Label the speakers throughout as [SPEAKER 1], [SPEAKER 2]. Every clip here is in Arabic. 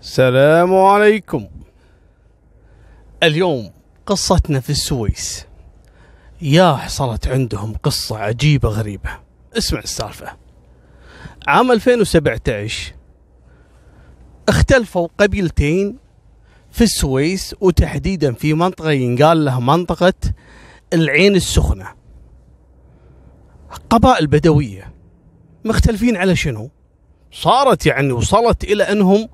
[SPEAKER 1] السلام عليكم. اليوم قصتنا في السويس. يا حصلت عندهم قصة عجيبة غريبة. اسمع السالفة. عام 2017 اختلفوا قبيلتين في السويس وتحديدا في منطقة ينقال لها منطقة العين السخنة. قبائل بدوية مختلفين على شنو؟ صارت يعني وصلت إلى أنهم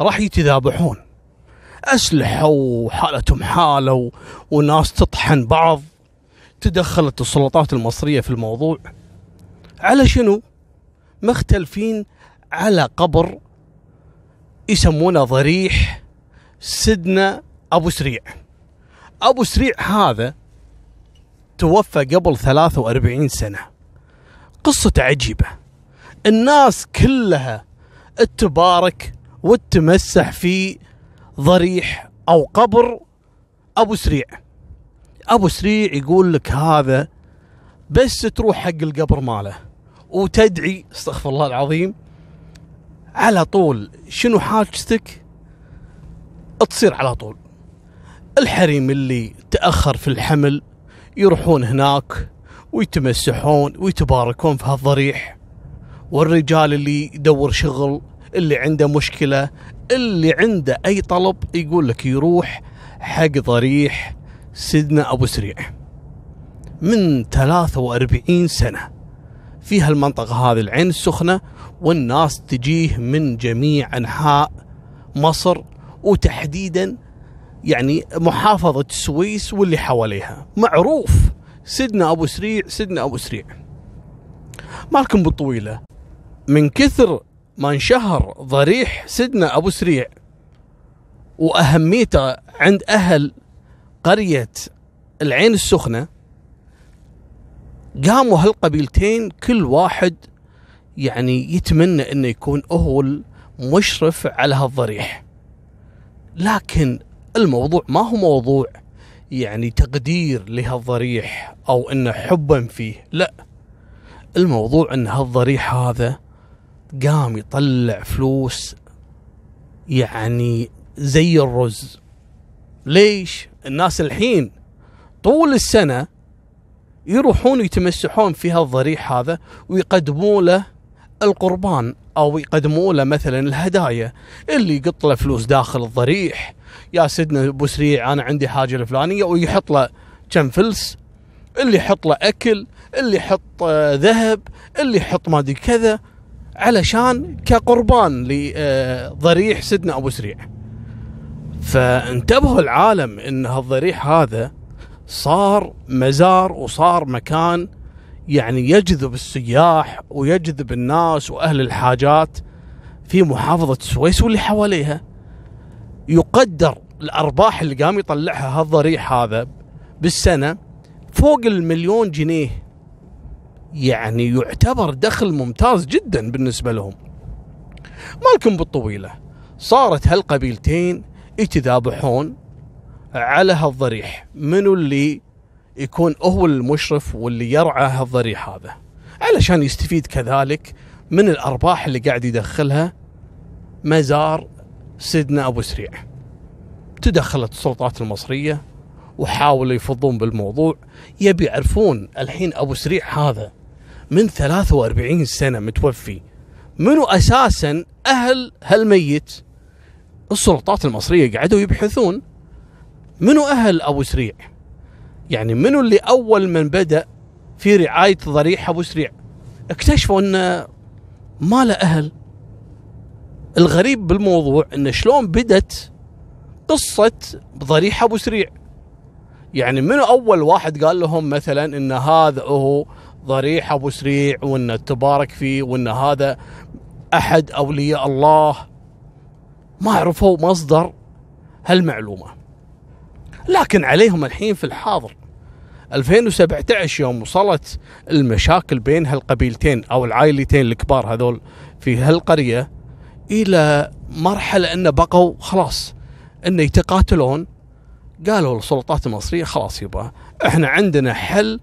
[SPEAKER 1] راح يتذابحون. أسلحة وحالتهم حالة. وناس تطحن بعض. تدخلت السلطات المصرية في الموضوع. على شنو؟ مختلفين على قبر يسمونه ضريح سدنا أبو سريع. أبو سريع هذا توفى قبل 43 سنة. قصته عجيبة. الناس كلها التبارك والتمسح في ضريح أو قبر أبو سريع. أبو سريع يقول لك هذا بس تروح حق القبر ماله وتدعي استغفر الله العظيم على طول شنو حاجتك؟ تصير على طول. الحريم اللي تأخر في الحمل يروحون هناك ويتمسحون ويتباركون في هالضريح. والرجال اللي يدور شغل اللي عنده مشكلة اللي عنده أي طلب يقول لك يروح حق ضريح سيدنا أبو سريع. من 43 سنة. في هالمنطقة هذه العين السخنة والناس تجيه من جميع أنحاء مصر وتحديدا يعني محافظة السويس واللي حواليها. معروف! سيدنا أبو سريع سيدنا أبو سريع. مالكم بالطويلة. من كثر ما انشهر ضريح سيدنا أبو سريع وأهميته عند أهل قرية العين السخنة قاموا هالقبيلتين كل واحد يعني يتمنى إنه يكون هو المشرف على هالضريح. لكن الموضوع ما هو موضوع يعني تقدير لهالضريح أو إنه حبا فيه لا. الموضوع إن هالضريح هذا قام يطلع فلوس يعني زي الرز. ليش؟ الناس الحين طول السنة يروحون يتمسحون في هالضريح هذا ويقدموا له القربان أو يقدموا له مثلا الهدايا اللي يقط له فلوس داخل الضريح. يا سيدنا أبو سريع أنا عندي حاجة الفلانية ويحط له كم فلس اللي يحط له أكل اللي يحط آه، ذهب اللي يحط ما أدري كذا. علشان كقربان لضريح سيدنا أبو سريع. فانتبهوا العالم إن هالضريح هذا صار مزار وصار مكان يعني يجذب السياح ويجذب الناس وأهل الحاجات في محافظة السويس واللي حواليها. يقدر الأرباح اللي قام يطلعها هالضريح هذا بالسنة فوق المليون جنيه يعني يعتبر دخل ممتاز جدا بالنسبة لهم. مالكم بالطويلة. صارت هالقبيلتين يتذابحون على هالضريح. منو اللي يكون هو المشرف واللي يرعى هالضريح هذا؟ علشان يستفيد كذلك من الأرباح اللي قاعد يدخلها مزار سيدنا أبو سريع. تدخلت السلطات المصرية وحاولوا يفضون بالموضوع. يبي يعرفون الحين أبو سريع هذا من 43 سنة متوفي. منو أساسا أهل هالميت؟ السلطات المصرية قعدوا يبحثون. منو أهل أبو سريع؟ يعني منو اللي أول من بدأ في رعاية ضريح أبو سريع؟ اكتشفوا انه ما له أهل. الغريب بالموضوع انه شلون بدت قصة ضريح أبو سريع؟ يعني منو أول واحد قال لهم مثلا إن هذا هو ضريح أبو سريع وإن تبارك فيه وإن هذا أحد أولياء الله؟ ما عرفوا مصدر هالمعلومة. لكن عليهم الحين في الحاضر. 2017 يوم وصلت المشاكل بين هالقبيلتين أو العائلتين الكبار هذول في هالقرية إلى مرحلة انه بقوا خلاص انه يتقاتلون قالوا السلطات المصرية خلاص يبا إحنا عندنا حل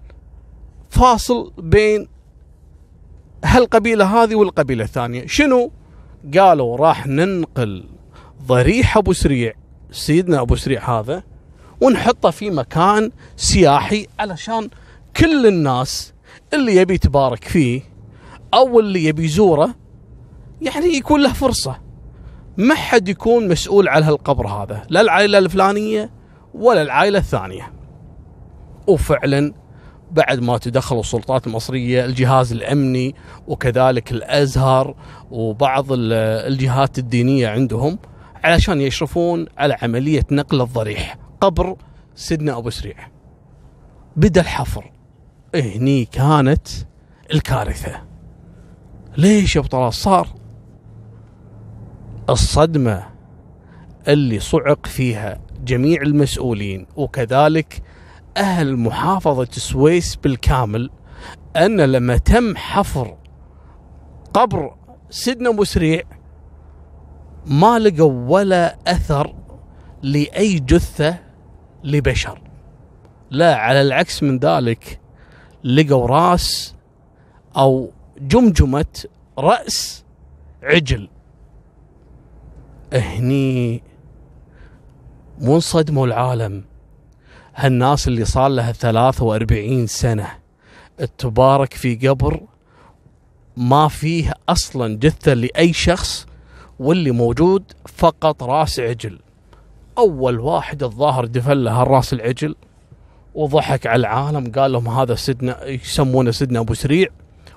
[SPEAKER 1] فاصل بين هالقبيلة هذه والقبيلة الثانية. شنو؟ قالوا راح ننقل ضريح أبو سريع سيدنا أبو سريع هذا ونحطه في مكان سياحي علشان كل الناس اللي يبي يتبارك فيه أو اللي يبي يزوره يعني يكون له فرصة. ما حد يكون مسؤول على هالقبر هذا لا العائلة الفلانية ولا العائلة الثانية. وفعلا بعد ما تدخلوا السلطات المصرية الجهاز الأمني وكذلك الأزهر وبعض الجهات الدينية عندهم علشان يشرفون على عملية نقل الضريح قبر سيدنا أبو سريع. بدأ الحفر. هني كانت الكارثة. ليش يا طلال؟ صار الصدمة اللي صعق فيها جميع المسؤولين وكذلك أهل محافظة السويس بالكامل أن لما تم حفر قبر سيدنا مسريع ما لقوا ولا أثر لأي جثة لبشر. لا على العكس من ذلك لقوا راس أو جمجمة رأس عجل. هني مو انصدموا العالم. هالناس اللي صار لها 43 سنة تبارك في قبر ما فيه أصلا جثة لأي شخص واللي موجود فقط رأس عجل. أول واحد الظاهر دفن له الراس العجل وضحك على العالم قال لهم هذا سيدنا يسمونه سيدنا أبو سريع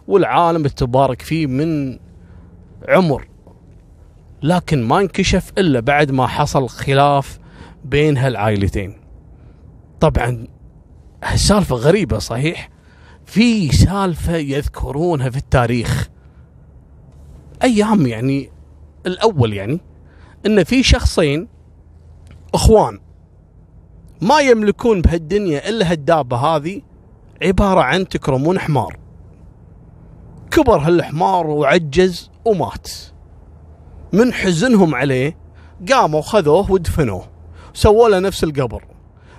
[SPEAKER 1] والعالم تبارك فيه من عمر. لكن ما انكشف إلا بعد ما حصل خلاف بين هالعائلتين. طبعا هالسالفة غريبة صحيح. في سالفة يذكرونها في التاريخ. أيام يعني الأول يعني أن في شخصين أخوان ما يملكون بهالدنيا إلا هالدابة هذه عبارة عن تكرمون حمار. كبر هالحمار وعجز ومات. من حزنهم عليه قاموا خذوه ودفنوه. سووا له نفس القبر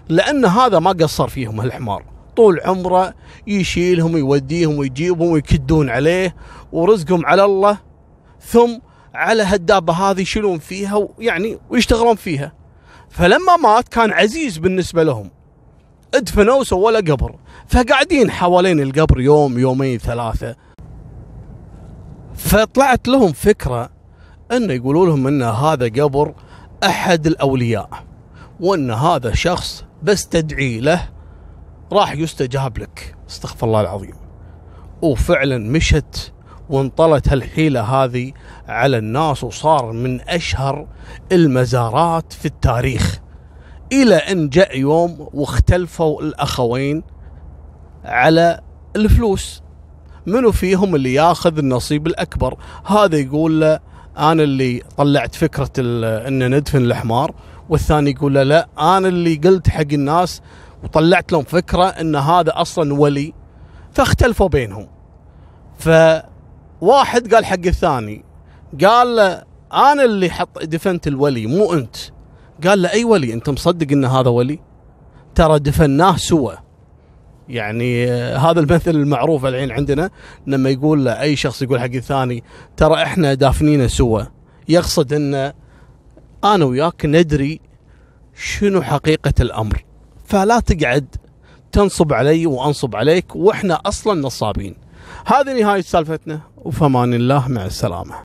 [SPEAKER 1] لأن هذا ما قصر فيهم هالحمار. طول عمره يشيلهم ويوديهم ويجيبهم ويكدون عليه ورزقهم على الله ثم على هالدابة هذه يشيلون فيها يعني ويشتغلون فيها. فلما مات كان عزيز بالنسبة لهم. ادفنوا وسووا له قبر. فقاعدين حوالين القبر يوم يومين ثلاثة. فطلعت لهم فكرة أن يقولوا لهم أن هذا قبر أحد الأولياء. وأن هذا شخص بس تدعي له راح يستجاب لك. استغفر الله العظيم. وفعلا مشت وانطلت هالحيلة هذه على الناس وصار من أشهر المزارات في التاريخ. إلى أن جاء يوم واختلفوا الأخوين على الفلوس. منو فيهم اللي ياخذ النصيب الأكبر؟ هذا يقول له أنا اللي طلعت فكرة أن ندفن الحمار والثاني يقول له لا أنا اللي قلت حق الناس وطلعت لهم فكرة إن هذا أصلا ولي فاختلفوا بينهم. فواحد قال حق الثاني قال له أنا اللي حط دفنت الولي مو أنت. قال له أي ولي؟ أنت مصدق إن هذا ولي؟ ترى دفناه سوا يعني هذا المثل المعروف الحين عندنا لما يقول أي شخص يقول حق الثاني ترى إحنا دافنينه سوا يقصد انه أنا وياك ندري شنو حقيقة الأمر. فلا تقعد تنصب علي وأنصب عليك وإحنا أصلا نصابين. هذه نهاية سالفتنا وفمان الله مع السلامة.